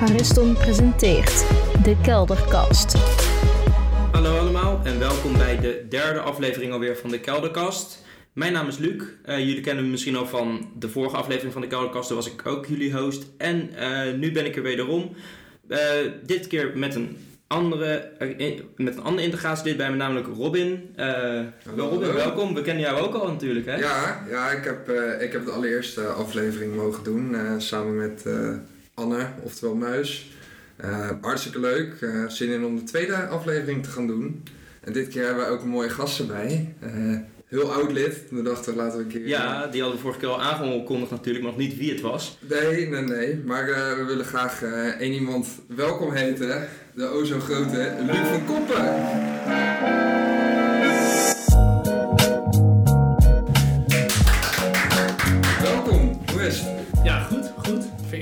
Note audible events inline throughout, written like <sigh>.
Ariston presenteert De Kelderkast. Hallo allemaal en welkom bij de derde aflevering alweer van de Kelderkast. Mijn naam is Luc. Eh, jullie kennen me misschien al van de vorige aflevering van de Kelderkast. Daar was ik ook jullie host. En eh, nu ben ik er wederom. Uh, dit keer met een andere, met een andere integratielid bij me, namelijk Robin. Hallo, Robin, welkom. We kennen jou ook al natuurlijk, hè? Ja, ja ik, heb, ik heb de allereerste aflevering mogen doen samen met Anne, oftewel Muis. Uh, hartstikke leuk. Uh, zin in om de tweede aflevering te gaan doen. En dit keer hebben we ook een mooie gast erbij. Uh, heel oud lid. We dachten, laten we een keer... Ja, die hadden we vorige keer al aangekondigd natuurlijk, maar nog niet wie het was. Nee, nee, nee. Maar we willen graag één iemand welkom heten. De o zo grote Luc van Koppen.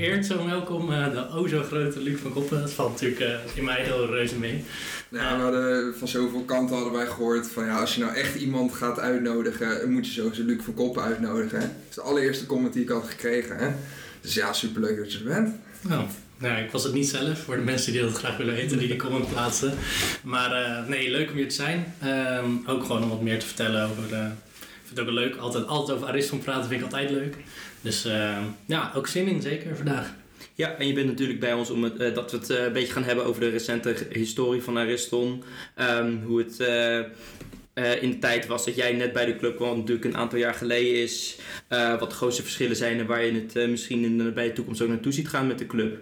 Vereerd zo welkom. Uh, de o zo grote Luc van Koppen. Dat valt natuurlijk uh, in mij heel reuze mee. Ja, we hadden, van zoveel kanten hadden wij gehoord van ja, als je nou echt iemand gaat uitnodigen, moet je sowieso Luc van Koppen uitnodigen. Dat is de allereerste comment die ik had gekregen. Hè? Dus ja, superleuk dat je er bent. Nou, nou, ik was het niet zelf, voor de mensen die dat graag willen weten, die de comment plaatsen. Maar uh, nee, leuk om hier te zijn. Um, ook gewoon om wat meer te vertellen over. Ik vind het ook leuk, altijd, altijd over Ariston praten vind ik altijd leuk. Dus uh, ja, ook zin in, zeker vandaag. Ja, en je bent natuurlijk bij ons om uh, dat we het uh, een beetje gaan hebben over de recente historie van Ariston. Um, hoe het in de tijd was dat jij net bij de club kwam, natuurlijk een aantal jaar geleden is. wat de grootste verschillen zijn en waar je het misschien in de, bij de toekomst ook naartoe ziet gaan met de club.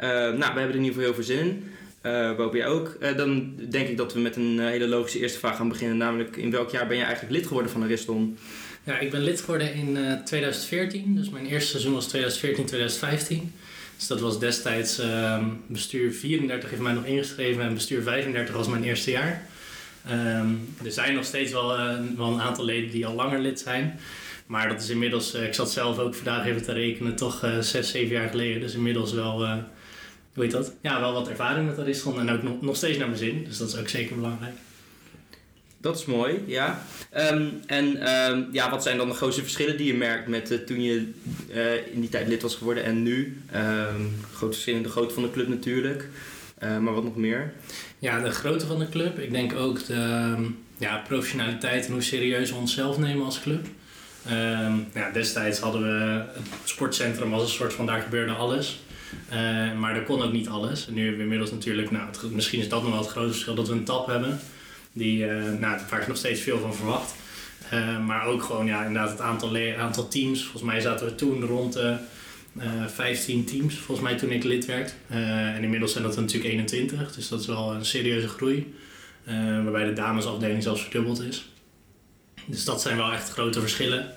nou, we hebben er in ieder geval heel veel zin in. Uh, Bob, jij ook? Dan denk ik dat we met een hele logische eerste vraag gaan beginnen. Namelijk, in welk jaar ben je eigenlijk lid geworden van Ariston? Ja, ik ben lid geworden in uh, 2014. Dus mijn eerste seizoen was 2014, 2015. Dus dat was destijds uh, bestuur 34 heeft mij nog ingeschreven en bestuur 35 was mijn eerste jaar. Um, er zijn nog steeds wel, uh, wel een aantal leden die al langer lid zijn. Maar dat is inmiddels, uh, ik zat zelf ook vandaag even te rekenen, toch zes, zeven jaar geleden. Dus inmiddels wel, hoe dat? Ja, wel wat ervaring met Ariston en ook nog, nog steeds naar mijn zin. Dus dat is ook zeker belangrijk. Dat is mooi, ja. Um, en um, ja, wat zijn dan de grootste verschillen die je merkt met uh, toen je uh, in die tijd lid was geworden en nu? Um, grote verschillen in de grootte van de club natuurlijk, uh, maar wat nog meer? Ja, de grootte van de club. Ik denk ook de ja, professionaliteit en hoe serieus we onszelf nemen als club. ja, destijds hadden we het sportcentrum als een soort van daar gebeurde alles. maar er kon ook niet alles. Nu hebben we inmiddels natuurlijk, nou, misschien is dat nog wel het grote verschil, dat we een tap hebben. Die, uh, nou, waar ik nog steeds veel van verwacht. Uh, maar ook gewoon ja, inderdaad het aantal, aantal teams. Volgens mij zaten we toen rond de uh, 15 teams, volgens mij toen ik lid werd. en inmiddels zijn dat er natuurlijk 21, dus dat is wel een serieuze groei. waarbij de damesafdeling zelfs verdubbeld is. Dus dat zijn wel echt grote verschillen.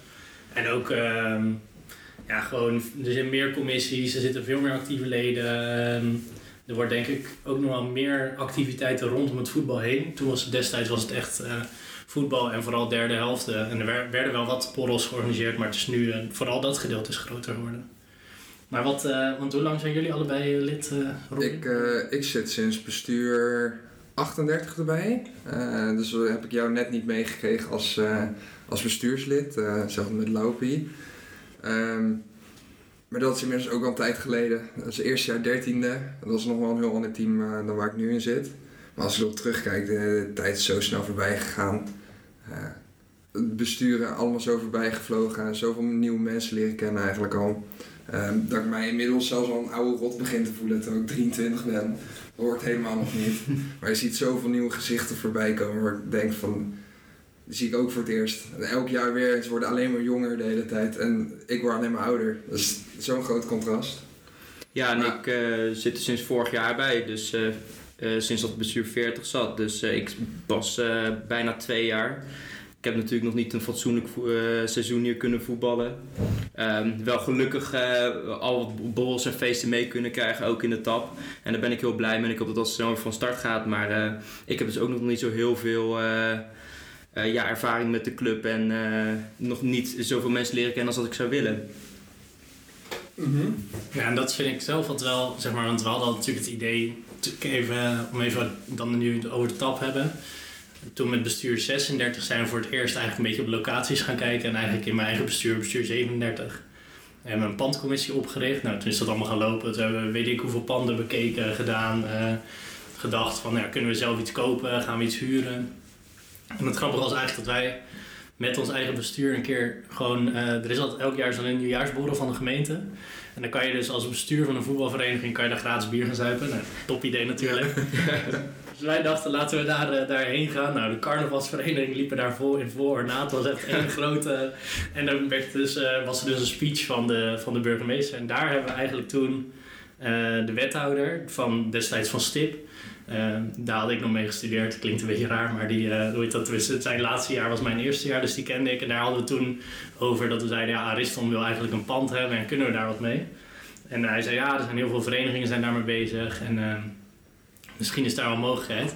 En ook, ehm, ja, gewoon, er zijn meer commissies, er zitten veel meer actieve leden. Er wordt denk ik ook nog wel meer activiteiten rondom het voetbal heen. Toen was destijds was het echt uh, voetbal en vooral derde helft. en er werden wel wat borrels georganiseerd, maar het is nu uh, vooral dat gedeelte is groter geworden. Maar wat, uh, want hoe lang zijn jullie allebei lid? ik, ik zit sinds bestuur 38 erbij. dus heb ik jou net niet meegekregen als, als bestuurslid, zelfs met Laupie. Um, maar dat is inmiddels ook al een tijd geleden. Dat is eerste jaar dertiende. Dat was nog wel een heel ander team uh, dan waar ik nu in zit. Maar als ik erop terugkijk, de, tijd is zo snel voorbij gegaan. Uh, het besturen allemaal zo voorbij gevlogen. Zoveel nieuwe mensen leren kennen eigenlijk al. Uh, dat ik mij inmiddels zelfs al een oude rot begin te voelen terwijl ik 23 ben. Dat hoort helemaal nog niet. Maar je ziet zoveel nieuwe gezichten voorbij komen waar ik denk van die zie ik ook voor het eerst. En elk jaar weer, ze worden alleen maar jonger de hele tijd. En ik word alleen maar ouder. Dat is zo'n groot contrast. Ja, en ik uh, zit er sinds vorig jaar bij. Dus uh, uh, sinds dat het bestuur 40 zat. Dus ik was bijna twee jaar. Ik heb natuurlijk nog niet een fatsoenlijk seizoen hier kunnen voetballen. Um, wel gelukkig al wat borrels en feesten mee kunnen krijgen, ook in de tap. En daar ben ik heel blij mee. Ik hoop dat dat snel van start gaat. Maar ik heb dus ook nog niet zo heel veel uh, ja, ervaring met de club en uh, nog niet zoveel mensen leren kennen als dat ik zou willen. Mm -hmm. Ja, en dat vind ik zelf wat wel, zeg maar, want we hadden natuurlijk het idee, even, om even dan nu over de tap hebben. Toen met bestuur 36 zijn we voor het eerst eigenlijk een beetje op locaties gaan kijken en eigenlijk in mijn eigen bestuur, bestuur 37. We hebben een pandcommissie opgericht. Nou, toen is dat allemaal gaan lopen. Toen hebben we weet ik hoeveel panden bekeken, gedaan. eh, gedacht van, nou, kunnen we zelf iets kopen? Gaan we iets huren? En het grappige was eigenlijk dat wij met ons eigen bestuur een keer gewoon... eh, er is altijd elk jaar zo'n nieuwjaarsborrel van de gemeente. En dan kan je dus als bestuur van een voetbalvereniging... kan je daar gratis bier gaan zuipen. Nou, top idee natuurlijk. <laughs> dus wij dachten, laten we daar, eh, daarheen gaan. Nou, de carnavalsvereniging liepen daar vol in voor. Na, het was echt één <laughs> grote... En dan werd dus, eh, was er dus een speech van de, van de burgemeester. En daar hebben we eigenlijk toen de wethouder van destijds van Stip... eh, daar had ik nog mee gestudeerd. Klinkt een beetje raar, maar die, eh, hoe dat? Dus het zijn laatste jaar was mijn eerste jaar, dus die kende ik. En daar hadden we toen over dat we zeiden: ja, Ariston wil eigenlijk een pand hebben en kunnen we daar wat mee? En hij zei: ja, er zijn heel veel verenigingen zijn daarmee bezig en eh, misschien is daar wel mogelijkheid.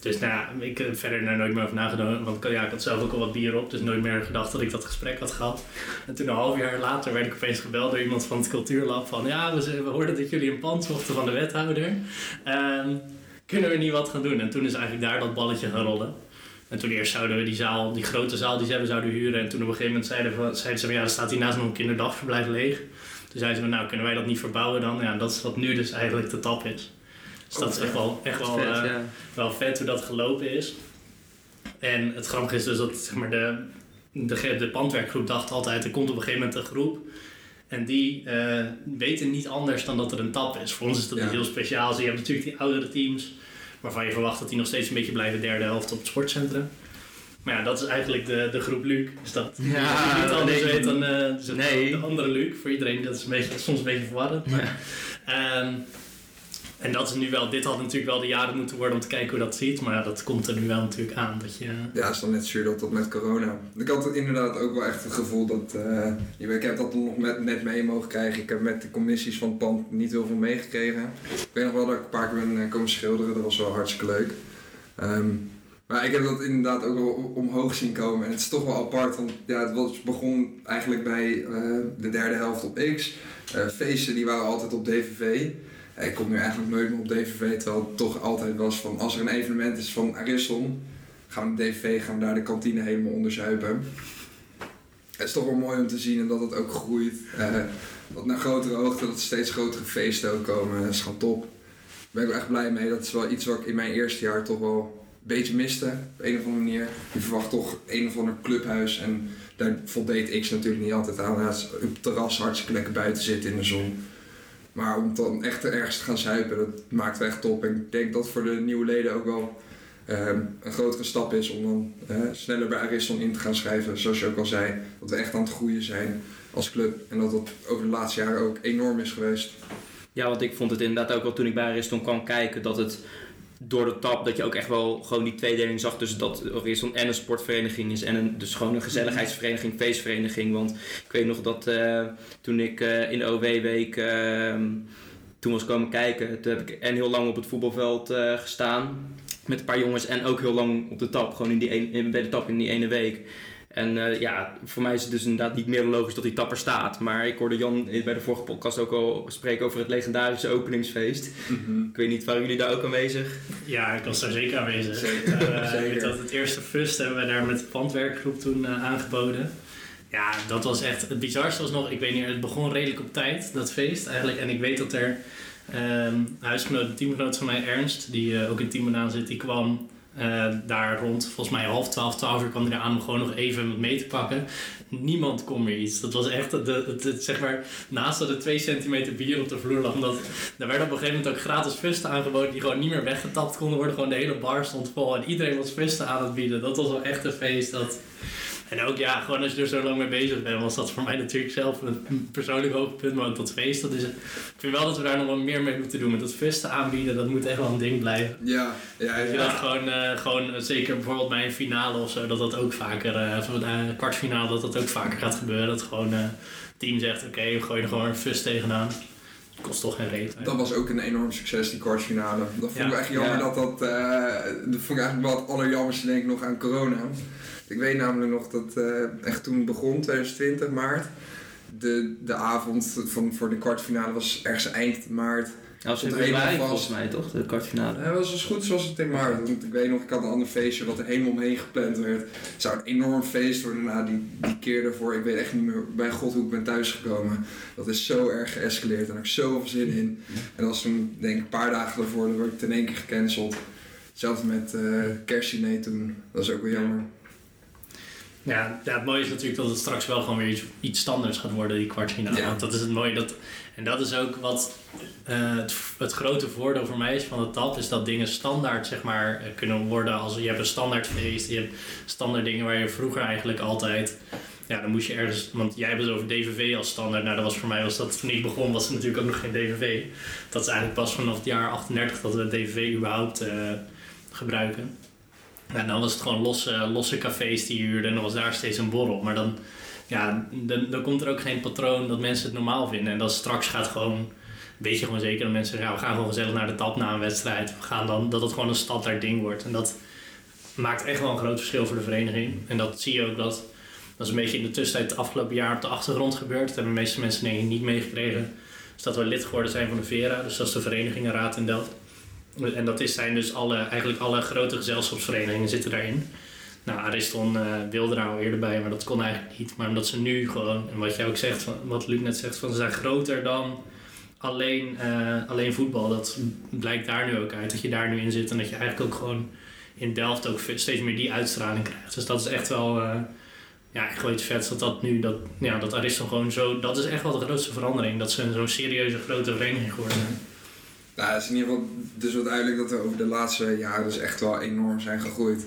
Dus nou ik heb verder daar nooit meer over nagedacht. Want ja, ik had zelf ook al wat bier op, dus nooit meer gedacht dat ik dat gesprek had gehad. En toen een half jaar later werd ik opeens gebeld door iemand van het cultuurlab van ja, we, we hoorden dat jullie een pand zochten van de wethouder. Ehm, kunnen we niet wat gaan doen? En toen is eigenlijk daar dat balletje gaan rollen. En toen eerst zouden we die zaal, die grote zaal die ze hebben, zouden huren. En toen op een gegeven moment zeiden, ze ja, er staat hiernaast nog een kinderdagverblijf leeg. Toen zeiden ze nou, kunnen wij dat niet verbouwen dan? Ja, dat is wat nu dus eigenlijk de tap is. Dus dat is echt wel, echt wel, Vet, eh, ja. wel vet hoe dat gelopen is. En het grappige is dus dat zeg maar, de, de, de pandwerkgroep dacht altijd, er komt op een gegeven moment een groep. En die eh, weten niet anders dan dat er een tap is. Voor ons is dat Ja. heel speciaals. Je hebt natuurlijk die oudere teams, waarvan je verwacht dat die nog steeds een beetje blijven derde helft op het sportcentrum. Maar ja, dat is eigenlijk de, de groep Luc. Is dat die Ja, niet anders nee. weet dan eh, dus Nee. de andere Luc. Voor iedereen, dat is een beetje, soms een beetje verwarrend. Maar, ehm, en dat is nu wel, dit had natuurlijk wel de jaren moeten worden om te kijken hoe dat ziet. Maar ja, dat komt er nu wel natuurlijk aan. Dat je, Ja, is dan net zuur dat met corona. Ik had inderdaad ook wel echt het gevoel dat. eh, ik heb dat nog met, net mee mogen krijgen. Ik heb met de commissies van het pand niet heel veel meegekregen. Ik weet nog wel dat ik een paar keer ben eh, komen schilderen. Dat was wel hartstikke leuk. Ehm, maar ik heb dat inderdaad ook wel omhoog zien komen. En het is toch wel apart, want ja, het was, begon eigenlijk bij eh, de derde helft op X. Feesten die waren altijd op DVV. Ik kom nu eigenlijk nooit meer op DVV, terwijl het toch altijd was van als er een evenement is van Ariston, gaan we naar DVV, gaan we daar de kantine helemaal onderzuipen. Het is toch wel mooi om te zien en dat het ook groeit. Eh, dat naar grotere hoogte, dat er steeds grotere feesten ook komen. Dat is gewoon top. Daar ben ik wel echt blij mee. Dat is wel iets wat ik in mijn eerste jaar toch wel een beetje miste. Op een of andere manier. Je verwacht toch een of ander clubhuis. En daar voldeed X natuurlijk niet altijd aan. Het op het terras hartstikke lekker buiten zitten in de zon. Maar om dan echt ergens te gaan zuipen, dat maakt echt top. En ik denk dat voor de nieuwe leden ook wel ehm, een grotere stap is om dan sneller bij Ariston in te gaan schrijven. Zoals je ook al zei, dat we echt aan het groeien zijn als club. En dat dat over de laatste jaren ook enorm is geweest. Ja, want ik vond het inderdaad ook wel toen ik bij Ariston kwam kijken dat het door de tap dat je ook echt wel gewoon die tweedeling zag tussen dat Ariston en een sportvereniging is en een, dus gewoon een gezelligheidsvereniging, feestvereniging. Want ik weet nog dat eh, toen ik eh, in de OW-week ehm, toen was komen kijken, toen heb ik en heel lang op het voetbalveld eh, gestaan met een paar jongens en ook heel lang op de tap, gewoon in die een, in- bij de tap in die ene week. En eh, ja, voor mij is het dus inderdaad niet meer logisch dat die tapper staat. Maar ik hoorde Jan bij de vorige podcast ook al spreken over het legendarische openingsfeest. Ik weet niet, waren jullie daar ook aanwezig? ja, ik was daar zeker aanwezig. Zeker. Eh, Zeker. ik weet dat het eerste fust hebben we daar met de pandwerkgroep toen eh, aangeboden. Ja, dat was echt het bizarste was nog, ik weet niet, het begon redelijk op tijd, dat feest eigenlijk. En ik weet dat er ehm huisgenoot, een teamgenoot van mij, Ernst, die ook in Team zit, die kwam eh, daar rond, volgens mij half twaalf, twaalf uur kwam hij daar aan om gewoon nog even wat mee te pakken. Niemand kon meer iets. Dat was echt, de, de, zeg maar, naast dat er twee centimeter bier op de vloer lag, omdat er werden op een gegeven moment ook gratis fusten aangeboden die gewoon niet meer weggetapt konden worden. Gewoon de hele bar stond vol en iedereen was fusten aan het bieden. Dat was wel echt een feest. Dat... En ook ja, gewoon als je er zo lang mee bezig bent, was dat voor mij natuurlijk zelf een persoonlijk hoogtepunt. Maar ook dat feest, dat is het. Ik vind wel dat we daar nog wel meer mee moeten doen. Met dat fusten aanbieden, dat moet echt wel een ding blijven. Ja, ja, Dat je ja. dat gewoon, eh, gewoon, eh, zeker bijvoorbeeld bij een finale of zo, dat dat ook vaker, een kwartfinale, dat dat ook vaker gaat gebeuren. Dat gewoon het team zegt, oké, we gooien er gewoon een fust tegenaan. Kost toch geen reet. Dat was ook een enorm succes, die kwartfinale. Dat vond ik Ja. echt jammer Ja. dat dat... dat vond ik eigenlijk wel het allerjammerste denk ik nog aan corona. Ik weet namelijk nog dat eh, echt toen het begon, 2020 maart... de, de avond van, voor de kwartfinale was ergens eind maart. Als februari helemaal volgens mij toch, de kwartfinale. Het was dus goed zoals het in maart. Want ik weet nog, ik had een ander feestje wat er helemaal omheen gepland werd. Het zou een enorm feest worden na die, die keer daarvoor. Ik weet echt niet meer bij god hoe ik ben thuisgekomen. Dat is zo erg geëscaleerd en daar heb ik zoveel zin in. En was toen, denk ik, een paar dagen daarvoor, dan werd het in één keer gecanceld. Hetzelfde met eh kerstdiner toen. Dat is ook wel jammer. Ja, ja, het mooie is natuurlijk dat het straks wel gewoon weer iets, iets standaards gaat worden, die kwartfinale. Ja. Want dat is het mooie. Dat, en dat is ook wat eh, het, het grote voordeel voor mij is van de TAP, is dat dingen standaard zeg maar, eh, kunnen worden. Als, je hebt een standaardfeest, je hebt standaard dingen waar je vroeger eigenlijk altijd... Ja, dan moest je ergens... Want jij hebt het over DVV als standaard. Nou, dat was voor mij, was dat toen ik begon, was het natuurlijk ook nog geen DVV. Dat is eigenlijk pas vanaf het jaar 38 dat we DVV überhaupt eh, gebruiken. Dan was het gewoon losse, losse cafés die je huurde en dan was daar steeds een borrel. Maar dan, ja, dan, dan komt er ook geen patroon dat mensen het normaal vinden. En dat straks gaat gewoon, weet je gewoon zeker dat mensen zeggen, ja, we gaan gewoon gezellig naar de tap na een wedstrijd. We gaan dan, dat het gewoon een standaard ding wordt. En dat maakt echt wel een groot verschil voor de vereniging. En dat zie je ook dat, dat is een beetje in de tussentijd het afgelopen jaar op de achtergrond gebeurd. Dat hebben de meeste mensen denk ik niet meegekregen. Dus dat we lid geworden zijn van de VERA, dus dat is de Vereningenraad in Delft. En dat is, zijn dus alle, eigenlijk alle grote gezelschapsverenigingen zitten daarin. Nou, Ariston eh, wilde daar al eerder bij, maar dat kon eigenlijk niet. Maar omdat ze nu gewoon, en wat jij ook zegt, wat Luc net zegt, van ze zijn groter dan alleen, eh, alleen voetbal. Dat blijkt daar nu ook uit, dat je daar nu in zit. En dat je eigenlijk ook gewoon in Delft ook steeds meer die uitstraling krijgt. Dus dat is echt wel, eh, ja, echt wel dat dat nu, dat, ja, dat Ariston gewoon zo, dat is echt wel de grootste verandering. Dat ze zo'n serieuze grote vereniging geworden zijn. Nou, het is in ieder geval dus wel duidelijk dat we over de laatste jaren dus echt wel enorm zijn gegroeid.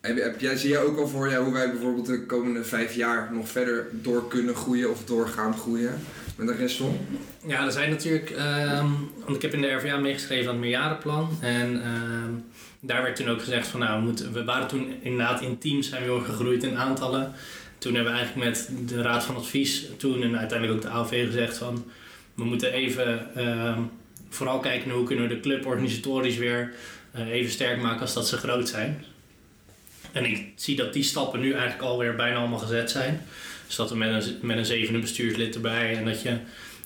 Heb, heb jij, zie jij ook wel voor jou hoe wij bijvoorbeeld de komende vijf jaar nog verder door kunnen groeien of doorgaan groeien met de restel? Ja, er zijn natuurlijk, ehm, want ik heb in de RVA meegeschreven aan het meerjarenplan. En ehm, daar werd toen ook gezegd van nou, we, moeten, we waren toen inderdaad in teams zijn we gegroeid in aantallen. Toen hebben we eigenlijk met de Raad van Advies toen en uiteindelijk ook de AOV gezegd van we moeten even ehm, vooral kijken hoe kunnen we de club organisatorisch weer eh, even sterk maken als dat ze groot zijn. En ik zie dat die stappen nu eigenlijk alweer bijna allemaal gezet zijn. Dus dat we met een, met een zevende bestuurslid erbij en dat je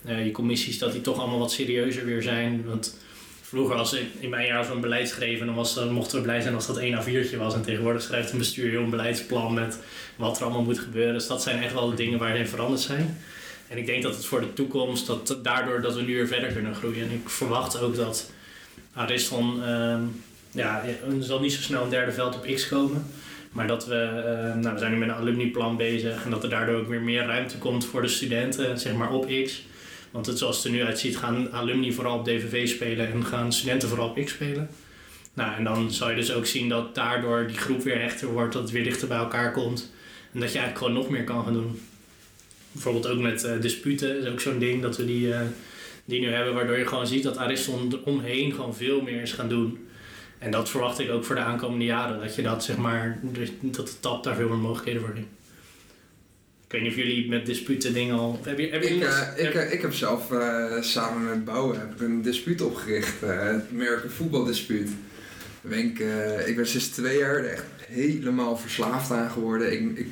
eh, je commissies dat die toch allemaal wat serieuzer weer zijn. Want vroeger als ik in mijn jaar een beleid schreven, dan, was, mochten we blij zijn als dat één A4'tje was. En tegenwoordig schrijft een bestuur heel een beleidsplan met wat er allemaal moet gebeuren. Dus dat zijn echt wel de dingen waarin veranderd zijn. En ik denk dat het voor de toekomst, dat daardoor dat we nu weer verder kunnen groeien. En ik verwacht ook dat Ariston, ehm, ja, zal niet zo snel een derde veld op X komen. Maar dat we, eh, nou, we zijn nu met een alumniplan bezig en dat er daardoor ook weer meer ruimte komt voor de studenten, zeg maar op X. Want het, zoals het er nu uitziet, gaan alumni vooral op DVV spelen en gaan studenten vooral op X spelen. Nou, en dan zal je dus ook zien dat daardoor die groep weer hechter wordt, dat het weer dichter bij elkaar komt. En dat je eigenlijk gewoon nog meer kan gaan doen. Bijvoorbeeld ook met eh, disputen, is ook zo'n ding dat we die, eh, die nu hebben, waardoor je gewoon ziet dat Ariston eromheen gewoon veel meer is gaan doen. En dat verwacht ik ook voor de aankomende jaren, dat je dat zeg maar, dus dat de tap daar veel meer mogelijkheden voor geeft. Ik weet niet of jullie met disputen dingen al. Heb je, heb je Ik, eh, ik, eh, ik heb zelf samen met Bouwen heb ik een dispuut opgericht, het American voetbaldispuut. Ben ik, ik ben sinds twee jaar er echt helemaal verslaafd aan geworden. Ik, ik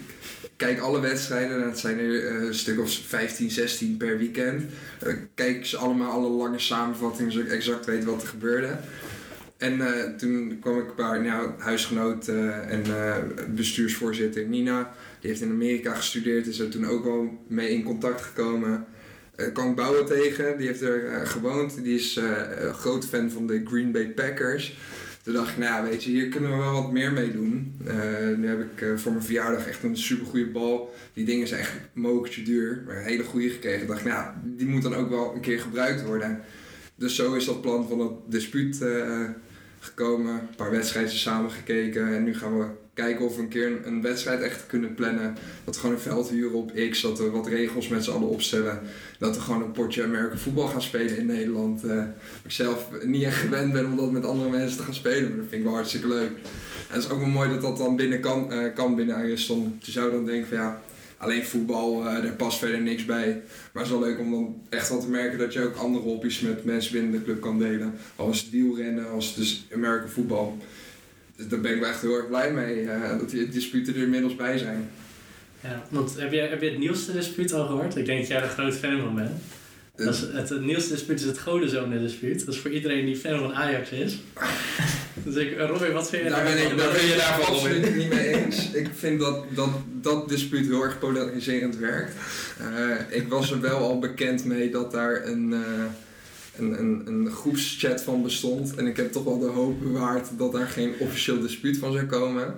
kijk alle wedstrijden, en het zijn er eh, een stuk of 15, 16 per weekend. Eh, kijk ze allemaal, alle lange samenvattingen, zodat ik exact weet wat er gebeurde. En eh, toen kwam ik bij nou, huisgenoot en bestuursvoorzitter Nina. Die heeft in Amerika gestudeerd, is er toen ook wel mee in contact gekomen. Kwam ik Bouwen tegen, die heeft er gewoond. Die is groot fan van de Green Bay Packers. Toen dacht ik, nou weet je, hier kunnen we wel wat meer mee doen. Eh, nu heb ik eh, voor mijn verjaardag echt een supergoeie bal. Die dingen zijn echt mokertje duur, maar een hele goede gekregen. Ik dacht, nou ja, die moet dan ook wel een keer gebruikt worden. Dus zo is dat plan van het dispuut eh, gekomen. Een paar wedstrijden samen gekeken. En nu gaan we kijken of we een keer een, wedstrijd echt kunnen plannen. Dat we gewoon een veld huren op X. Dat we wat regels met z'n allen opstellen. Dat we gewoon een potje American voetbal gaan spelen in Nederland. Eh, ik zelf niet echt gewend ben om dat met andere mensen te gaan spelen. Maar dat vind ik wel hartstikke leuk. En het is ook wel mooi dat dat dan binnen kan, eh, kan binnen Ariston. Je zou dan denken van ja, alleen voetbal, eh daar past verder niks bij. Maar het is wel leuk om dan echt wel te merken dat je ook andere hobby's met mensen binnen de club kan delen. Als wielrennen, als dus American voetbal. Dus daar ben ik wel echt heel erg blij mee eh, dat die disputen er inmiddels bij zijn. Ja, want heb je, heb je het nieuwste dispuut al gehoord? Ik denk dat jij er een groot fan van bent. Dat is, het, het nieuwste dispuut is het Godenzonen-dispuut. Dat is voor iedereen die fan van Ajax is. <laughs> dus ik, Robin, wat vind je Daar ben ik, daarvan? daar ben je daarvan, absoluut niet mee eens. Ik vind dat dat, dat dispuut heel erg polariserend werkt. Eh, ik was er wel al bekend mee dat daar een, eh, een, een, een groepschat van bestond. En ik heb toch wel de hoop bewaard dat daar geen officieel dispuut van zou komen.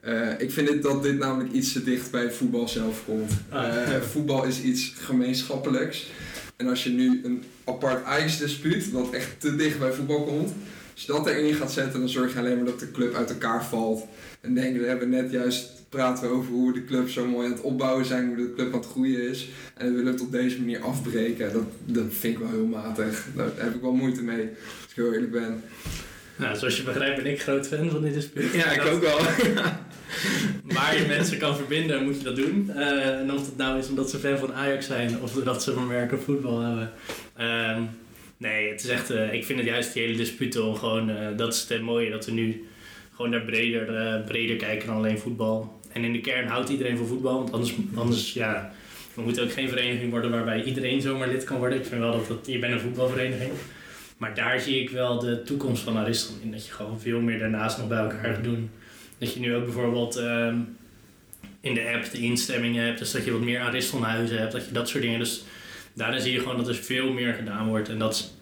Eh, ik vind het dat dit namelijk iets te dicht bij voetbal zelf komt. Ah. Eh, voetbal is iets gemeenschappelijks. En als je nu een apart Ajax-dispuut, wat echt te dicht bij voetbal komt, als je dat erin gaat zetten, dan zorg je alleen maar dat de club uit elkaar valt. En denk, we hebben net juist praten we over hoe we de club zo mooi aan het opbouwen zijn, hoe de club aan het groeien is. En we willen het op deze manier afbreken. Dat, dat vind ik wel heel matig. Daar heb ik wel moeite mee, als ik heel eerlijk ben. Nou, zoals je begrijpt ben ik groot fan van dit dispuut. Ja, ik Dat- ook wel. <laughs> Waar je mensen kan verbinden, moet je dat doen. Eh, en of het nou is omdat ze fan van Ajax zijn of dat ze van American voetbal hebben. Ehm, nee, het is echt, eh, ik vind het juist die hele disputen gewoon, eh, dat is het mooie dat we nu gewoon daar breder, breder kijken dan alleen voetbal. En in de kern houdt iedereen van voetbal, want anders, anders ja, we moeten ook geen vereniging worden waarbij iedereen zomaar lid kan worden. Ik vind wel dat het, je bent een voetbalvereniging. Maar daar zie ik wel de toekomst van Ariston in. Dat je gewoon veel meer daarnaast nog bij elkaar gaat doen. Dat je nu ook bijvoorbeeld ehm, in de app de instemmingen hebt. Dus dat je wat meer Aristonhuizen hebt. Dat je dat soort dingen. Dus daarin zie je gewoon dat er veel meer gedaan wordt. En dat,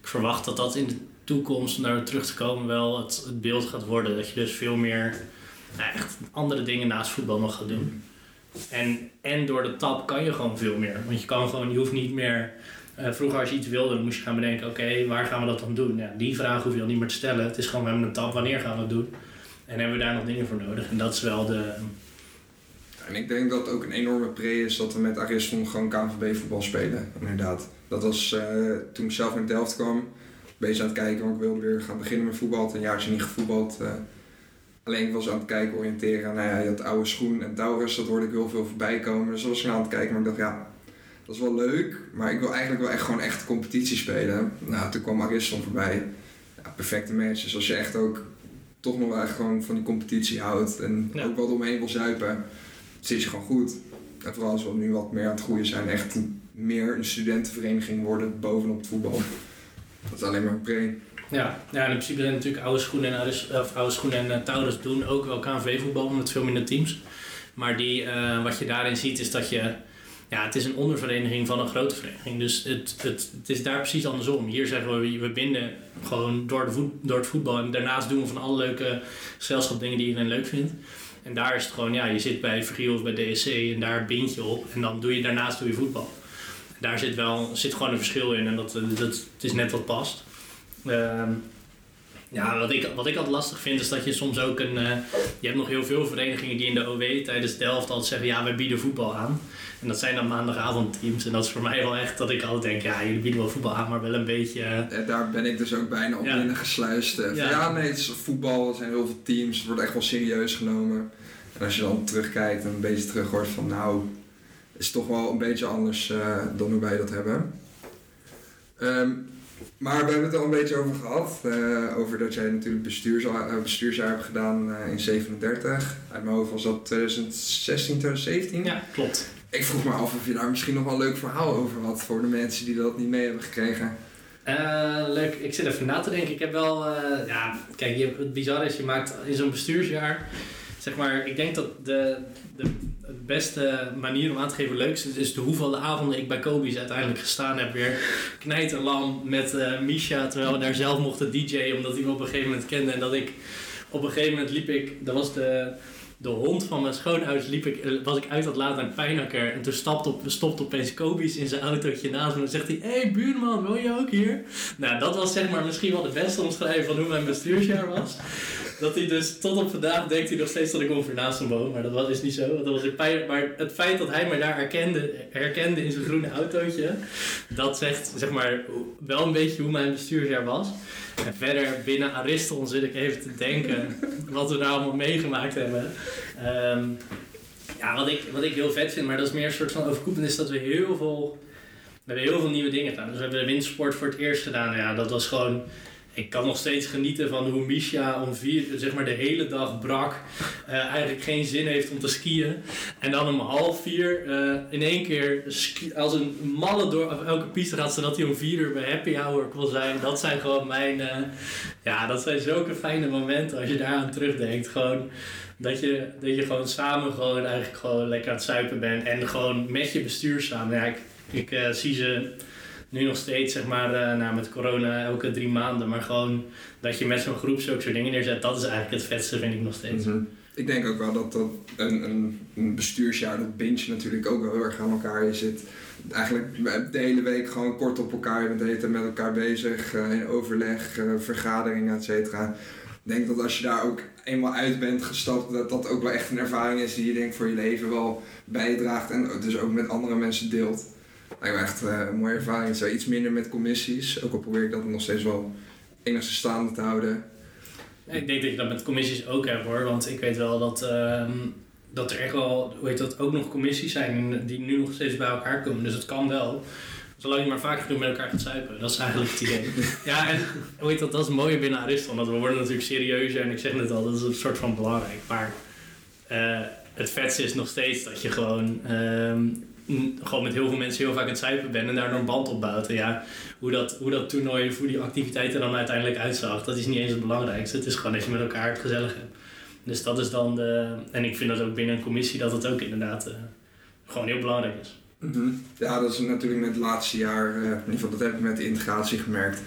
ik verwacht dat dat in de toekomst, om daar terug te komen, wel het beeld gaat worden. Dat je dus veel meer nou, echt andere dingen naast voetbal nog gaat doen. En, en door de tap kan je gewoon veel meer. Want je kan gewoon, je hoeft niet meer. eh, vroeger als je iets wilde, dan moest je gaan bedenken, oké, waar gaan we dat dan doen? Ja, die vraag hoef je al niet meer te stellen. Het is gewoon, we hebben een tap, wanneer gaan we het doen? En hebben we daar nog dingen voor nodig? En dat is wel de... En ik denk dat het ook een enorme pre is dat we met Ariston gewoon KNVB voetbal spelen. Inderdaad. Dat was eh, toen ik zelf in Delft kwam. Bezig aan het kijken, want ik wilde weer gaan beginnen met voetbal. Een jaartje niet gevoetbald. eh. Alleen ik was aan het kijken, oriënteren. Nou ja, je had oude schoen en Taurus, dat hoorde ik heel veel voorbij komen. Dus dat was ik aan het kijken, maar ik dacht ja, dat is wel leuk. Maar ik wil eigenlijk wel echt gewoon echt competitie spelen. Nou, toen kwam Ariston voorbij. Ja, perfecte match. Dus als je echt ook toch nog wel echt gewoon van die competitie houdt. En Ja. ook wel eromheen wil zuipen het is gewoon goed. En vooral als we nu wat meer aan het groeien zijn, echt meer een studentenvereniging worden bovenop het voetbal. Dat is alleen maar een pre. Ja, ja in principe zijn natuurlijk oude schoenen en, of oude schoenen en eh, Taurus doen ook wel KNV-voetbal met veel minder teams. Maar die, eh, wat je daarin ziet is dat je... Ja, het is een ondervereniging van een grote vereniging. Dus het, het, het is daar precies andersom. Hier zeggen we, we binden gewoon door, de voet, door het voetbal. En daarnaast doen we van alle leuke gezelschap dingen die iedereen leuk vindt. En daar is het gewoon, ja, je zit bij Vergiel of bij DSC en daar bind je op. En dan doe je daarnaast doe je voetbal. Daar zit wel zit gewoon een verschil in en dat, dat, het is net wat past. Ehm, ja, wat ik, wat ik altijd lastig vind is dat je soms ook een... eh, je hebt nog heel veel verenigingen die in de OW tijdens Delft altijd zeggen... ja, wij bieden voetbal aan. En dat zijn dan maandagavondteams. En dat is voor mij wel echt dat ik altijd denk... ja, jullie bieden wel voetbal aan, maar wel een beetje... eh, daar ben ik dus ook bijna op Ja. binnengesluist. Eh, Ja. Ja. nee, het is voetbal, er zijn heel veel teams, het wordt echt wel serieus genomen. En als je dan terugkijkt en een beetje terug hoort van nou, is het toch wel een beetje anders dan hoe wij dat hebben. Ehm, maar we hebben het al een beetje over gehad. eh, over dat jij natuurlijk bestuursjaar, eh, bestuursjaar hebt gedaan eh, in 37. Uit mijn hoofd was dat 2016, 2017. ja, klopt. Ik vroeg me af of je daar misschien nog wel een leuk verhaal over had voor de mensen die dat niet mee hebben gekregen. Leuk, ik zit even na te denken. Ik heb wel, ja, kijk, je, het bizarre is, je maakt in zo'n bestuursjaar, zeg maar, ik denk dat de, de, beste manier om aan te geven leuk is, is de hoeveelste avonden ik bij Kobe's uiteindelijk gestaan heb. Weer knijterlam met eh Misha, terwijl we daar zelf mochten DJ'en, omdat hij me op een gegeven moment kende. En dat ik, op een gegeven moment liep ik, dat was de, de hond van mijn schoonouders, liep ik, eh, was ik uit aan het laten aan Pijnakker. En toen stapte, op, stopte opeens Kobe's in zijn autootje naast me en zegt hij, hé hey, buurman, woon je ook hier? Nou, dat was zeg maar misschien wel de beste omschrijving van hoe mijn bestuursjaar was. Dat hij dus tot op vandaag denkt hij nog steeds dat ik ongeveer naast hem. Maar dat was, is niet zo. Dat was Pijn- maar het feit dat hij mij daar herkende, herkende in zijn groene autootje. Dat zegt zeg maar wel een beetje hoe mijn bestuursjaar was. En verder binnen Ariston zit ik even te denken wat we nou allemaal meegemaakt hebben. Ehm, ja, wat ik, wat ik heel vet vind, maar dat is meer een soort van overkoepelend, is dat we heel veel, we heel veel nieuwe dingen gedaan. Dus we hebben de windsport voor het eerst gedaan. Ja, dat was gewoon ik kan nog steeds genieten van hoe Misha om vier, zeg maar de hele dag brak, uh, eigenlijk geen zin heeft om te skiën. En dan om half vier uh, in één keer als een malle door elke piste gaat, zodat hij om vier uur bij happy hour kon zijn. Dat zijn gewoon mijn, uh, ja, dat zijn zulke fijne momenten als je daaraan terugdenkt. Gewoon dat je, dat je gewoon samen gewoon eigenlijk gewoon lekker aan het zuipen bent en gewoon met je bestuur samen. Ja, ik, ik zie ze nu nog steeds, zeg maar, uh, met corona elke drie maanden. Maar gewoon dat je met zo'n groep zulke soort dingen neerzet, dat is eigenlijk het vetste, vind ik nog steeds. Mhm. Ik denk ook wel dat, dat een, een, een bestuursjaar, dat binge natuurlijk ook wel heel erg aan elkaar. Je zit eigenlijk de hele week gewoon kort op elkaar. Je bent met elkaar bezig, uh, in overleg, uh, vergaderingen, et cetera. Ik denk dat als je daar ook eenmaal uit bent gestapt, dat dat ook wel echt een ervaring is die je denk voor je leven wel bijdraagt en dus ook met andere mensen deelt. Lijkt me echt uh, een mooie ervaring. Zo iets minder met commissies. Ook al probeer ik dat nog steeds wel enigszins staande te houden. ik denk dat je dat met commissies ook hebt hoor. Want ik weet wel dat, uh, dat er echt wel, hoe heet dat, ook nog commissies zijn die nu nog steeds bij elkaar komen. Dus het kan wel. Zolang je maar vaak genoeg met elkaar gaat zuipen. Dat is eigenlijk het idee. <laughs> ja, en hoe heet dat, dat is het mooie binnen Ariston. Dat we worden natuurlijk serieuzer. En ik zeg net al, dat is een soort van belangrijk. Maar uh, het vetste is nog steeds dat je gewoon ehm, gewoon met heel veel mensen heel vaak het zuipen ben en daardoor een band opbouwt. En ja, hoe dat, hoe dat toernooi, hoe die activiteiten dan uiteindelijk uitzag, dat is niet eens het belangrijkste. Het is gewoon dat je met elkaar het gezellig hebt. Dus dat is dan de. En ik vind dat ook binnen een commissie dat het ook inderdaad uh, gewoon heel belangrijk is. -hmm. Ja, dat is natuurlijk met het laatste jaar, uh, in ieder geval dat heb ik met de integratie gemerkt.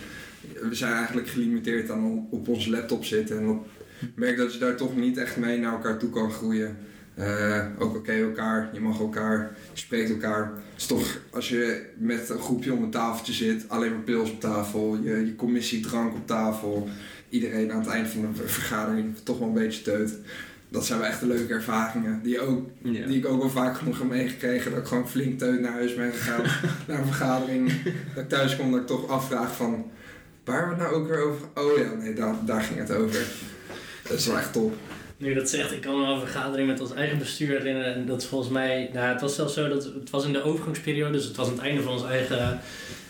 We zijn eigenlijk gelimiteerd aan op onze laptop zitten. En ik merk dat je daar toch niet echt mee naar elkaar toe kan groeien. Uh, ook oké elkaar, je mag elkaar, je spreekt elkaar. Het is toch, als je met een groepje om een tafeltje zit, alleen maar pils op tafel, je, je commissiedrank op tafel, iedereen aan het eind van de vergadering toch wel een beetje teut. Dat zijn wel echt de leuke ervaringen. Die, ook, die ik ook wel vaak genoeg heb meegekregen. Dat ik gewoon flink teut naar huis ben gegaan. <laughs> naar een vergadering. Dat ik thuis kom dat ik toch afvraag van... Waar we het nou ook weer over... Oh ja, nee, daar, daar ging het over. Dat is wel echt top. Nu dat zegt, ik kan me een vergadering met ons eigen bestuur herinneren. En dat volgens mij, nou, het was zelfs zo dat het was in de overgangsperiode, dus het was aan het einde van ons eigen,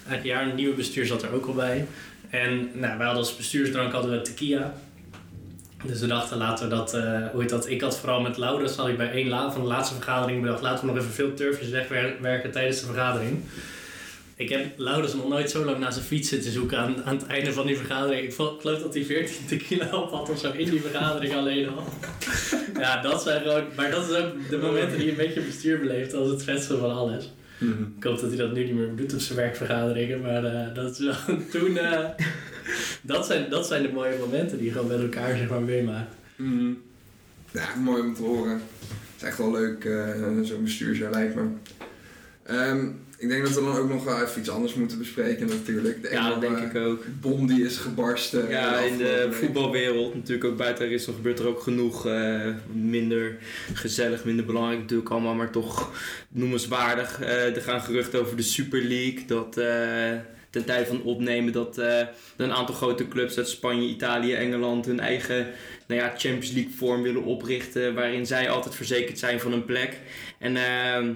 eigen jaar. Een nieuwe bestuur zat er ook al bij. En nou, wij hadden als bestuursdrank hadden we tequila. Dus we dachten, laten we dat, uh, hoe dat, ik had vooral met Laurens, had ik bij één la van de laatste vergadering bedacht, laten we nog even veel turfjes wegwerken tijdens de vergadering. Ik heb Laurens nog nooit zo lang naar zijn fiets zitten zoeken aan, aan het einde van die vergadering. Ik geloof dat hij 14 tequila op had of zo in die vergadering alleen al. <laughs> Ja, dat zijn gewoon... Maar dat is ook de momenten die je een beetje bestuur beleeft als het vetste van alles. Mm -hmm. Ik hoop dat hij dat nu niet meer doet op zijn werkvergaderingen. Maar uh, dat is wel <laughs> toen... Uh, dat, zijn, dat zijn de mooie momenten die je gewoon met elkaar zeg maar meemaakt. Mm -hmm. Ja, mooi om te horen. Het is echt wel leuk, uh, zo'n bestuursjaar lijkt me. Um, ik denk dat we dan ook nog wel even iets anders moeten bespreken natuurlijk. De ja, dat denk ik ook. bom die is gebarsten. Ja, in de voetbalwereld, natuurlijk ook buiten Rissel gebeurt er ook genoeg. Uh, minder gezellig, minder belangrijk natuurlijk allemaal, maar toch noemenswaardig. Uh, er gaan geruchten over de Super League, dat... Uh, ten tijde van opnemen dat een aantal grote clubs uit Spanje, Italië, Engeland hun eigen nou ja, Champions League vorm willen oprichten. Waarin zij altijd verzekerd zijn van een plek. En uh,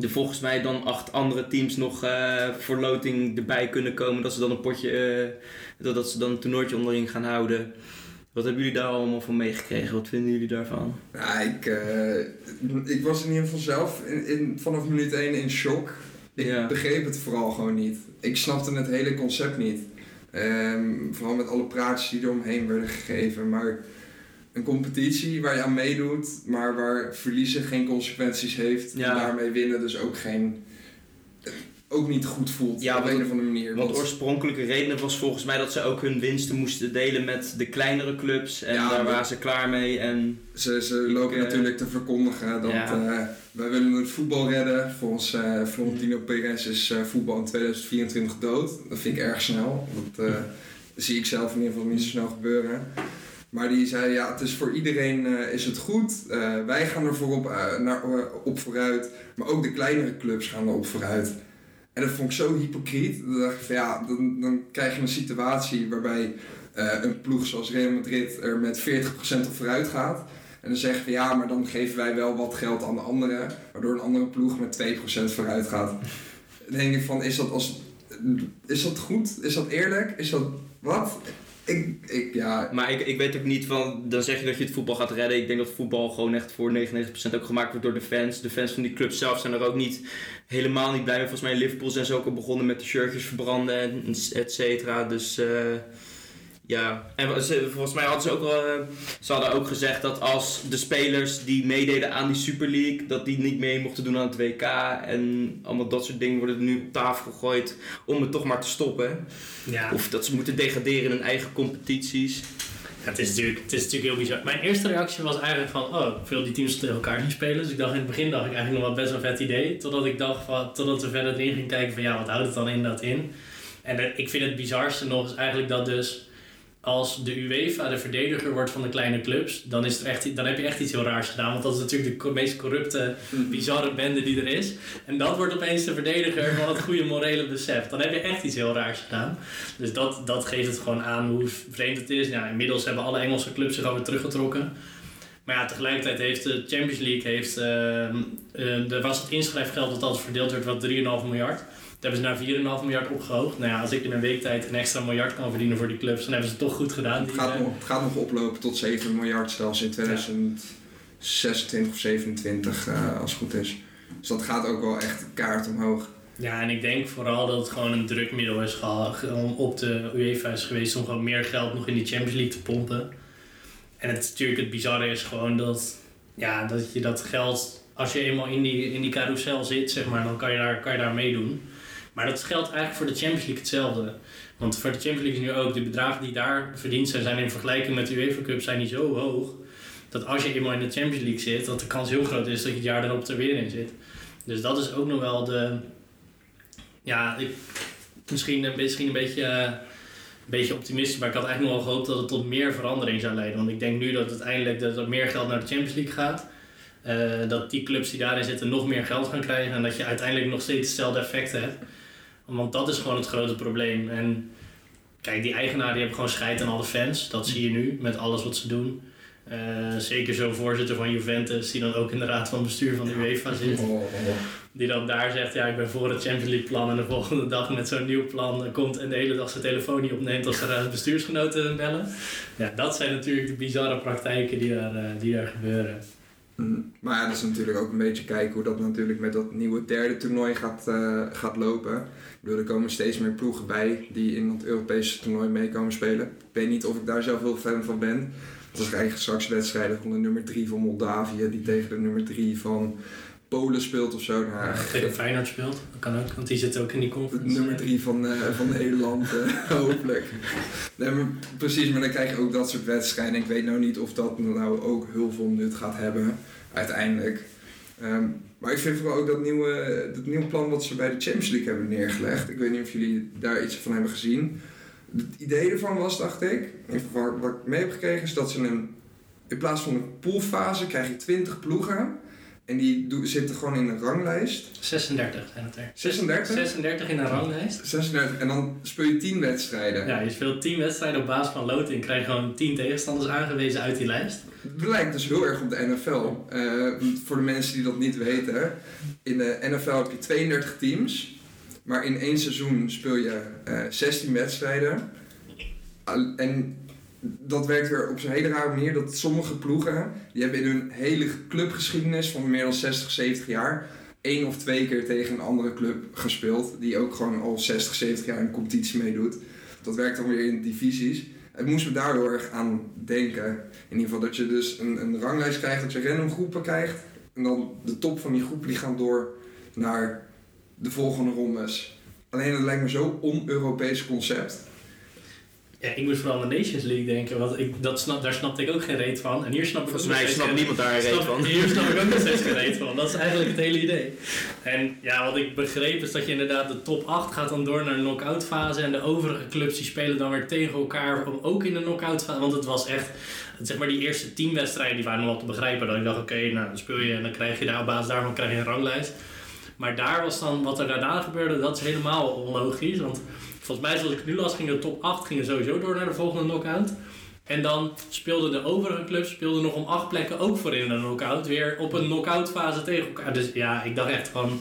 er volgens mij dan acht andere teams nog uh, voor loting erbij kunnen komen. Dat ze dan een potje, uh, dat, dat ze dan een toernooitje onderin gaan houden. Wat hebben jullie daar allemaal van meegekregen? Wat vinden jullie daarvan? Ik, uh, ik was in ieder geval zelf in, in, vanaf minuut 1 in shock. Ik ja. begreep het vooral gewoon niet. Ik snapte het hele concept niet. Um, vooral met alle praatjes die eromheen werden gegeven. Maar een competitie waar je aan meedoet, maar waar verliezen geen consequenties heeft. Ja. En daarmee winnen dus ook geen. Ook niet goed voelt ja, op een of andere manier. Want oorspronkelijke reden was volgens mij dat ze ook hun winsten moesten delen met de kleinere clubs. En ja, daar waren ze klaar mee. En ze, ze lopen ik, natuurlijk te verkondigen dat uh, wij willen het voetbal redden. Volgens uh, Florentino Perez is voetbal in 2024 dood. Dat vind ik erg snel. Dat zie ik zelf in ieder geval niet zo snel gebeuren. Maar die zei, ja, het is voor iedereen uh, is het goed. Uh, wij gaan er voorop, uh, naar, op vooruit. Maar ook de kleinere clubs gaan er op vooruit. En dat vond ik zo hypocriet. Dan dacht ik van ja, dan, dan krijg je een situatie waarbij een ploeg zoals Real Madrid er met 40% op vooruit gaat. En dan zeggen we ja, maar dan geven wij wel wat geld aan de anderen. Waardoor een andere ploeg met 2% vooruit gaat. Dan denk ik van, is dat, als, is dat goed? Is dat eerlijk? Is dat wat? Ik, ik, ja, Maar ik, ik weet ook niet van, dan zeg je dat je het voetbal gaat redden. Ik denk dat voetbal gewoon echt voor 99% ook gemaakt wordt door de fans. De fans van die club zelf zijn er ook niet helemaal niet blij mee. Volgens mij in Liverpool zijn ze ook al begonnen met de shirtjes verbranden en et cetera. Dus eh, ja, en ze, volgens mij hadden ze ook al, eh, ze hadden ook gezegd dat als de spelers die meededen aan die Super League, dat die niet mee mochten doen aan het WK en allemaal dat soort dingen worden nu op tafel gegooid om het toch maar te stoppen. Ja, Of dat ze moeten degraderen in hun eigen competities. Ja, het, is natuurlijk, het is natuurlijk heel bizar. Mijn eerste reactie was eigenlijk van, oh, veel die teams tegen elkaar zien spelen. Dus ik dacht in het begin dacht ik eigenlijk nog wel best wel vet idee. Totdat ik dacht van, totdat we verder erin gingen kijken van, ja, wat houdt het dan inderdaad in? En ik vind het bizarste nog is eigenlijk dat dus als de UEFA de verdediger wordt van de kleine clubs, dan, is er echt, dan heb je echt iets heel raars gedaan. Want dat is natuurlijk de meest corrupte, bizarre bende die er is. En dat wordt opeens de verdediger van het goede morele besef. Dan heb je echt iets heel raars gedaan. Dus dat, dat geeft het gewoon aan hoe vreemd het is. Ja, inmiddels hebben alle Engelse clubs zich alweer teruggetrokken. Maar ja, tegelijkertijd heeft de Champions League, heeft, ehm, eh, er was het inschrijfgeld dat altijd verdeeld werd, wat 3,5 miljard. Hebben ze naar 4,5 miljard opgehoogd. Nou ja, als ik in een week tijd een extra miljard kan verdienen voor die clubs, dan hebben ze het toch goed gedaan. het gaat, eh, nog, het gaat nog oplopen tot 7 miljard zelfs in 2026 of 27 eh, als het goed is. Dus dat gaat ook wel echt kaart omhoog. Ja, en ik denk vooral dat het gewoon een drukmiddel is om op de UEFA is geweest om gewoon meer geld nog in die Champions League te pompen. En het, natuurlijk het bizarre is gewoon dat, ja, dat je dat geld, als je eenmaal in die, in die carousel zit, zeg maar, dan kan je, daar, kan je daar meedoen. Maar dat geldt eigenlijk voor de Champions League hetzelfde. Want voor de Champions League is nu ook, de bedragen die daar verdiend zijn, zijn in vergelijking met de UEFA Cup zijn niet zo hoog. Dat als je eenmaal in de Champions League zit, dat de kans heel groot is dat je het jaar daarop er weer in zit. Dus dat is ook nog wel de, ja, ik, misschien, een- misschien een beetje, eh, een beetje optimistisch, maar ik had eigenlijk nog wel gehoopt dat het tot meer verandering zou leiden. Want ik denk nu dat uiteindelijk dat er meer geld naar de Champions League gaat. Eh, dat die clubs die daarin zitten nog meer geld gaan krijgen en dat je uiteindelijk nog steeds hetzelfde effect hebt. Want dat is gewoon het grote probleem. En kijk, die eigenaren die hebben gewoon scheid aan alle fans. Dat zie je nu met alles wat ze doen. Eh, zeker zo'n voorzitter van Juventus, die dan ook in de raad van bestuur van de UEFA zit. Die dan daar zegt, ja, ik ben voor het Champions League plan. En de volgende dag met zo'n nieuw plan komt en de hele dag zijn telefoon niet opneemt als er bestuursgenoten bellen. Ja, dat zijn natuurlijk de bizarre praktijken die daar, eh, die daar gebeuren. Mm. Maar ja, dat is natuurlijk ook een beetje kijken hoe dat natuurlijk met dat nieuwe derde toernooi gaat, eh, gaat lopen. Er komen steeds meer ploegen bij die in het Europese toernooi mee komen spelen. Ik weet niet of ik daar zelf heel fan van ben. Als ik eigenlijk straks wedstrijden van de nummer 3 van Moldavië die tegen de nummer 3 van Polen speelt of zo. Nou, Ja, tegen Feyenoord speelt, dat kan ook, want die zit ook in die conference. nummer 3 van, eh, van <laughs> Nederland, eh, hopelijk. Nee, maar precies, maar dan krijg je ook dat soort wedstrijden. Ik weet nou niet of dat nou ook heel veel nut gaat hebben, uiteindelijk. Ehm, maar ik vind vooral ook dat nieuwe, dat nieuwe plan wat ze bij de Champions League hebben neergelegd. Ik weet niet of jullie daar iets van hebben gezien. Het idee ervan was, dacht ik, wat, wat ik mee heb gekregen, is dat ze een, in plaats van een poolfase krijg je 20 ploegen. En die zitten gewoon in een ranglijst. 36 zijn het er. 36? 36 in een ranglijst. 36 en dan speel je 10 wedstrijden. Ja, je speelt 10 wedstrijden op basis van loting. krijg je gewoon 10 tegenstanders aangewezen uit die lijst. Het lijkt dus heel erg op de NFL. Eh, voor de mensen die dat niet weten. In de NFL heb je 32 teams. Maar in één seizoen speel je eh 16 wedstrijden. Al- En dat werkt weer op zo'n hele rare manier dat sommige ploegen... die hebben in hun hele clubgeschiedenis van meer dan 60, 70 jaar... één of twee keer tegen een andere club gespeeld... die ook gewoon al 60, 70 jaar in competitie meedoet. Dat werkt dan weer in divisies. Het moest me daar heel erg aan denken. In ieder geval dat je dus een, een ranglijst krijgt, dat je random groepen krijgt. En dan de top van die groepen die gaan door naar de volgende rondes. Alleen het lijkt me zo'n on-Europees concept. Ja, ik moest vooral aan de Nations League denken, want ik, dat snap, daar snapte ik ook geen reet van. En hier snap ik Volgens mij snapt niemand daar een reet van. Hier snap ik ook nog steeds geen reet van. Dat is eigenlijk het hele idee. En ja, wat ik begreep is dat je inderdaad de top 8 gaat dan door naar de knock-out fase. En de overige clubs die spelen dan weer tegen elkaar om ook in de knock-out fase. Want het was echt, zeg maar die eerste 10 wedstrijden die waren nog wel te begrijpen. Dat ik dacht, oké, nou dan speel je en dan krijg je daar op basis daarvan krijg je een ranglijst. Maar daar was dan, wat er daarna gebeurde, dat is helemaal onlogisch. Want volgens mij, zoals ik nu las, gingen de top 8 gingen sowieso door naar de volgende knockout. En dan speelden de overige clubs speelden nog om acht plekken ook voor in de knockout. Weer op een knockout fase tegen elkaar. Dus ja, ik dacht echt van...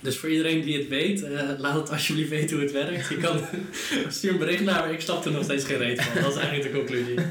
Dus voor iedereen die het weet, eh, laat het alsjeblieft weten hoe het werkt. Je kan <laughs> stuur een bericht naar me, ik snap er nog steeds geen reet van. Dat is eigenlijk de conclusie. <laughs>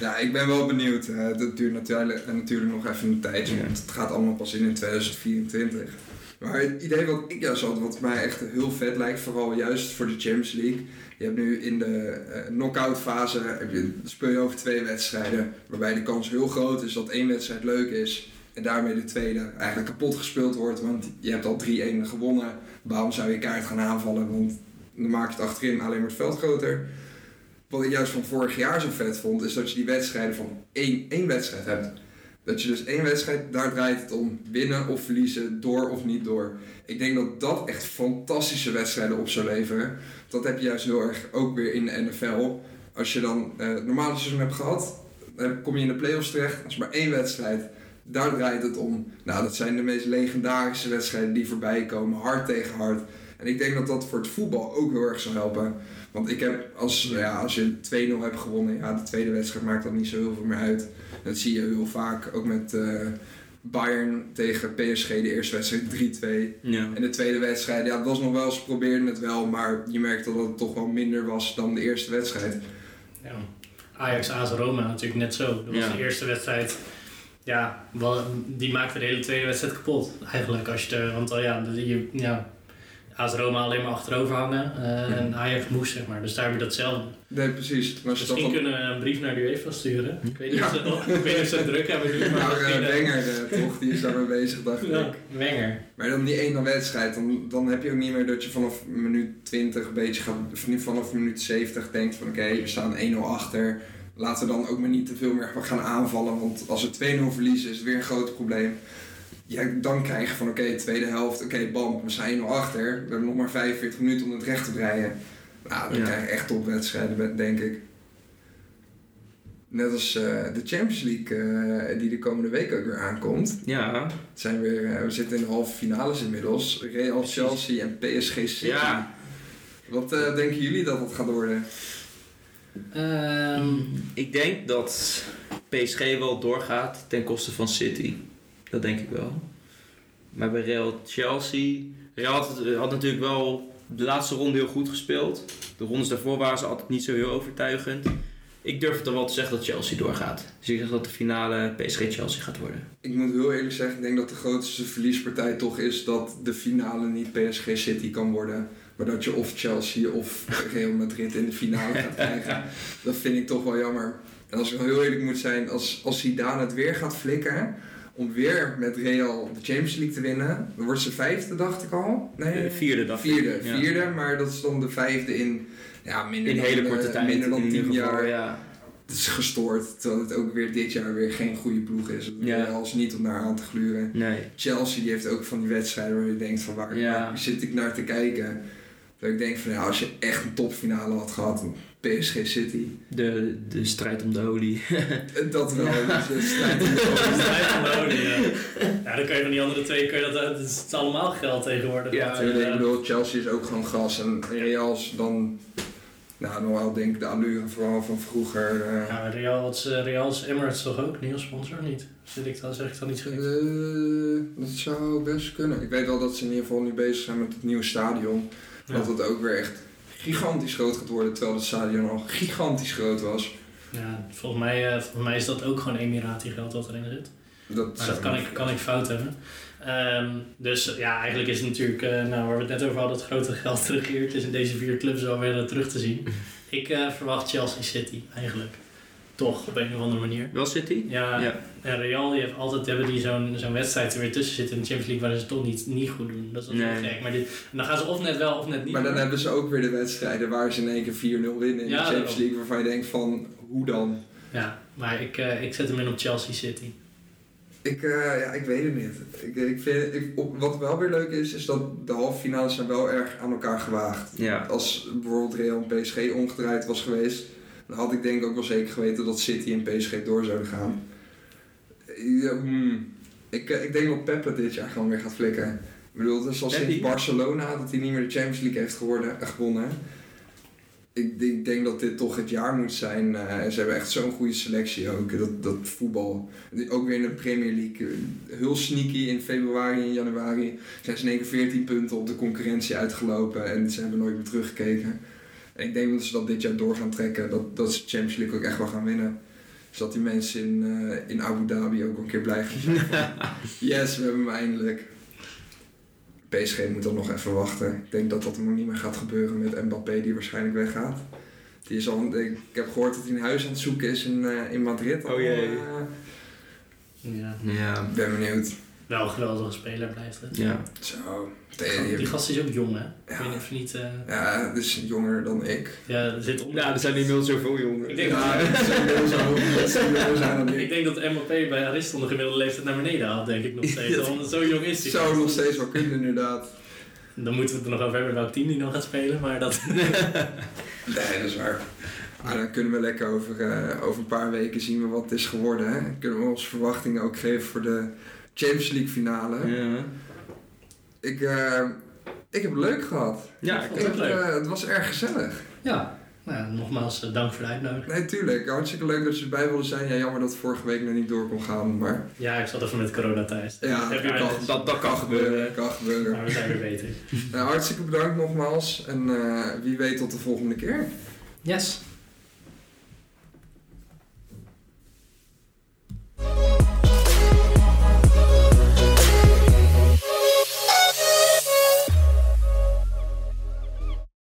Ja, ik ben wel benieuwd. Uh, dat duurt natuurlijk, natuurlijk nog even een tijdje, want het gaat allemaal pas in in 2024. Maar het idee wat ik juist had, wat mij echt heel vet lijkt, vooral juist voor de Champions League. Je hebt nu in de eh knock-out fase, heb je, speel je over twee wedstrijden, waarbij de kans heel groot is dat één wedstrijd leuk is en daarmee de tweede eigenlijk kapot gespeeld wordt, want je hebt al 3-1 gewonnen. Waarom zou je kaart gaan aanvallen? Want dan maak je het achterin alleen maar het veld groter. Wat ik juist van vorig jaar zo vet vond, is dat je die wedstrijden van één, één wedstrijd hebt. Dat je dus één wedstrijd, daar draait het om. Winnen of verliezen, door of niet door. Ik denk dat dat echt fantastische wedstrijden op zou leveren. Dat heb je juist heel erg ook weer in de NFL. Als je dan eh, het normale seizoen hebt gehad, dan kom je in de playoffs terecht. Als maar één wedstrijd, daar draait het om. Nou, dat zijn de meest legendarische wedstrijden die voorbij komen. Hard tegen hard. En ik denk dat dat voor het voetbal ook heel erg zou helpen. Want ik heb, als, ja, als je 2-0 hebt gewonnen, ja, de tweede wedstrijd maakt dat niet zo heel veel meer uit. Dat zie je heel vaak, ook met eh, Bayern tegen PSG, de eerste wedstrijd 3-2. Ja. En de tweede wedstrijd, ja, het was nog wel, ze probeerden het wel, maar je merkte dat het toch wel minder was dan de eerste wedstrijd. Ja. Ajax, AS Roma natuurlijk net zo. Dat was Ja. de eerste wedstrijd. Ja, wel, die maakte de hele tweede wedstrijd kapot. Eigenlijk, als je er, want al ja, de- je, ja, AS Roma alleen maar achterover hangen eh, en Ajax moest, zeg maar. Dus daar heb je datzelfde. Nee, precies. Maar dat Misschien dan... kunnen we een brief naar de UEFA sturen. Ik weet niet, Ja. of, ze, ik weet niet of ze het druk hebben nu, maar Nou, eh, eh, Wenger, toch, die is daarmee bezig, dacht ik. Ja, Wenger. Maar dan die ene wedstrijd, dan, dan heb je ook niet meer dat je vanaf minuut 20 een beetje gaat, vanaf minuut 70 denkt van oké, we staan 1-0 achter. Laten we dan ook maar niet te veel meer gaan aanvallen, want als we 2-0 verliezen is het weer een groot probleem. Ja, dan krijg je van oké, tweede helft, oké, bam, we zijn 1-0 achter. We hebben nog maar 45 minuten om het recht te breien. Nou, dan Ja. krijg je echt topwedstrijden, denk ik. Net als eh, de Champions League eh, die de komende week ook weer aankomt. Ja. Het zijn weer, eh, we zitten in de halve finales inmiddels. Real, Precies. Chelsea en PSG City. Ja. Wat eh, denken jullie dat het gaat worden? Ehm, Ik denk dat PSG wel doorgaat ten koste van City. Dat denk ik wel. Maar bij Real Chelsea... Real had, had natuurlijk wel de laatste ronde heel goed gespeeld. De rondes daarvoor waren ze altijd niet zo heel overtuigend. Ik durf het dan wel te zeggen dat Chelsea doorgaat. Dus ik zeg dat de finale PSG-Chelsea gaat worden. Ik moet heel eerlijk zeggen, ik denk dat de grootste verliespartij toch is dat de finale niet PSG City kan worden. Maar dat je of Chelsea of Real Madrid in de finale gaat krijgen. <laughs> Dat vind ik toch wel jammer. En als ik heel eerlijk moet zijn, als, als Zidane het weer gaat flikken om weer met Real de Champions League te winnen, dan wordt ze vijfde, dacht ik al. Nee, De vierde dag. Vierde, Ja. vierde, maar dat is dan de vijfde in ja, minder In dan, hele eh, korte tijd. Minder dan tien geval, jaar. Ja. Het is gestoord, terwijl het ook weer dit jaar weer geen goede ploeg is. Ja. Als niet om naar aan te gluren. Nee. Chelsea die heeft ook van die wedstrijden waar je denkt van waar, Ja. waar zit ik naar te kijken. Dat ik denk van ja, als je echt een topfinale had gehad, PSG City. De, de strijd om de olie. Eh, Dat wel. dus het strijd om de olie. <laughs> de ja. ja, dan kan je van die andere twee, kan je dat, het is allemaal geld tegenwoordig. Ja, Dat, Ja, eh, ik bedoel, Chelsea is ook gewoon gas. En Real is dan, nou nog wel denk ik de allure vooral van vroeger. eh. Ja, maar Real, wat is, eh, Real is Emirates toch ook? Niet als sponsor, niet? Zit ik dan, zeg ik dan niet goed? Eh, dat zou best kunnen. Ik weet wel dat ze in ieder geval nu bezig zijn met het nieuwe stadion. Ja. Dat het ook weer echt gigantisch groot gaat worden, terwijl het stadion al gigantisch groot was. Ja, volgens mij, eh, volgens mij is dat ook gewoon Emirati geld wat erin zit. Dat, Maar dat kan ik, kan ik fout hebben. Ehm, dus ja, eigenlijk is het natuurlijk, eh, nou, waar we het net over hadden, het grote geld regeert. is in deze vier clubs wel weer eh, terug te zien. Ik eh, verwacht Chelsea City eigenlijk. Toch, op een of andere manier. Wel City? Ja, Ja. en Real die heeft altijd hebben die zo'n zo'n wedstrijd er weer tussen zitten in de Champions League waarin ze toch niet, niet goed doen. Dat is wel Nee. gek. Maar dit, en dan gaan ze of net wel of net niet. Maar dan doen. hebben ze ook weer de wedstrijden waar ze in één keer 4-0 winnen in Ja, de Champions. League. Waarvan je denkt van, hoe dan? Ja, maar ik, eh, ik zet hem in op Chelsea City. Ik, eh, ja, ik weet het niet. Ik, ik vind, ik, op, wat wel weer leuk is, is dat de halve finales zijn wel erg aan elkaar gewaagd. Ja. Als bijvoorbeeld Real en PSG omgedraaid was geweest, dan had ik denk ik ook wel zeker geweten dat City en PSG door zouden gaan. Ja, hmm. ik, eh, ik denk dat Pep het dit jaar gewoon weer gaat flikken. Ik bedoel, het is al sinds? Barcelona dat hij niet meer de Champions League heeft geworden, eh, gewonnen. ik, ik denk dat dit toch het jaar moet zijn. Eh, ze hebben echt zo'n goede selectie ook. Dat, dat voetbal. Ook weer in de Premier League. Heel sneaky in februari en januari. Zijn ze in één keer 14 punten op de concurrentie uitgelopen. En ze hebben nooit meer teruggekeken. En ik denk dat ze dat dit jaar door gaan trekken. Dat, dat ze de Champions League ook echt wel gaan winnen. Zodat die mensen in, eh, in Abu Dhabi ook een keer blij gaan zijn. <laughs> yes, we hebben hem eindelijk. PSG moet dan nog even wachten. Ik denk dat dat er nog niet meer gaat gebeuren met Mbappé die waarschijnlijk weggaat. Die is al, ik heb gehoord dat hij een huis aan het zoeken is in, eh, in Madrid. al. Oh jee. Eh, Ja. Ja. Ik ben benieuwd. Wel een geweldige speler blijft het. Ja. Zo. Die Die, gast is ook jong, hè? Ik Ja. weet niet of niet... eh, ja, dus jonger dan ik. ja, er zit onder. ja, er zijn inmiddels zoveel jongen. Ik denk- Ja, dat Ik ik. denk dat Mbappé bij Ariston de gemiddelde leeftijd naar beneden haalt, denk ik nog steeds. Ja. Want zo jong is hij. Zou nog steeds wel kunnen inderdaad. Dan moeten we het er nog over hebben welk team die nog gaat spelen, maar dat... <laughs> Nee, dat is waar. Maar dan kunnen we lekker over, eh, over een paar weken zien we wat het is geworden. Hè? Kunnen we onze verwachtingen ook geven voor de Champions League finale. Ja. Ik, eh, ik heb het leuk gehad. Ja, Ik vond het leuk. eh, het was erg gezellig. Ja, nou, nogmaals eh, dank voor de uitnodiging. Nee, tuurlijk. Hartstikke leuk dat je erbij wilde zijn. Ja, jammer dat het vorige week nog niet door kon gaan. Maar Ja, ik zat even met corona thuis. ja, Heb je dat, kan, dat, dat kan gebeuren. kan gebeuren. Maar we zijn weer beter. <laughs> Nou, hartstikke bedankt nogmaals. En wie weet tot de volgende keer. Yes.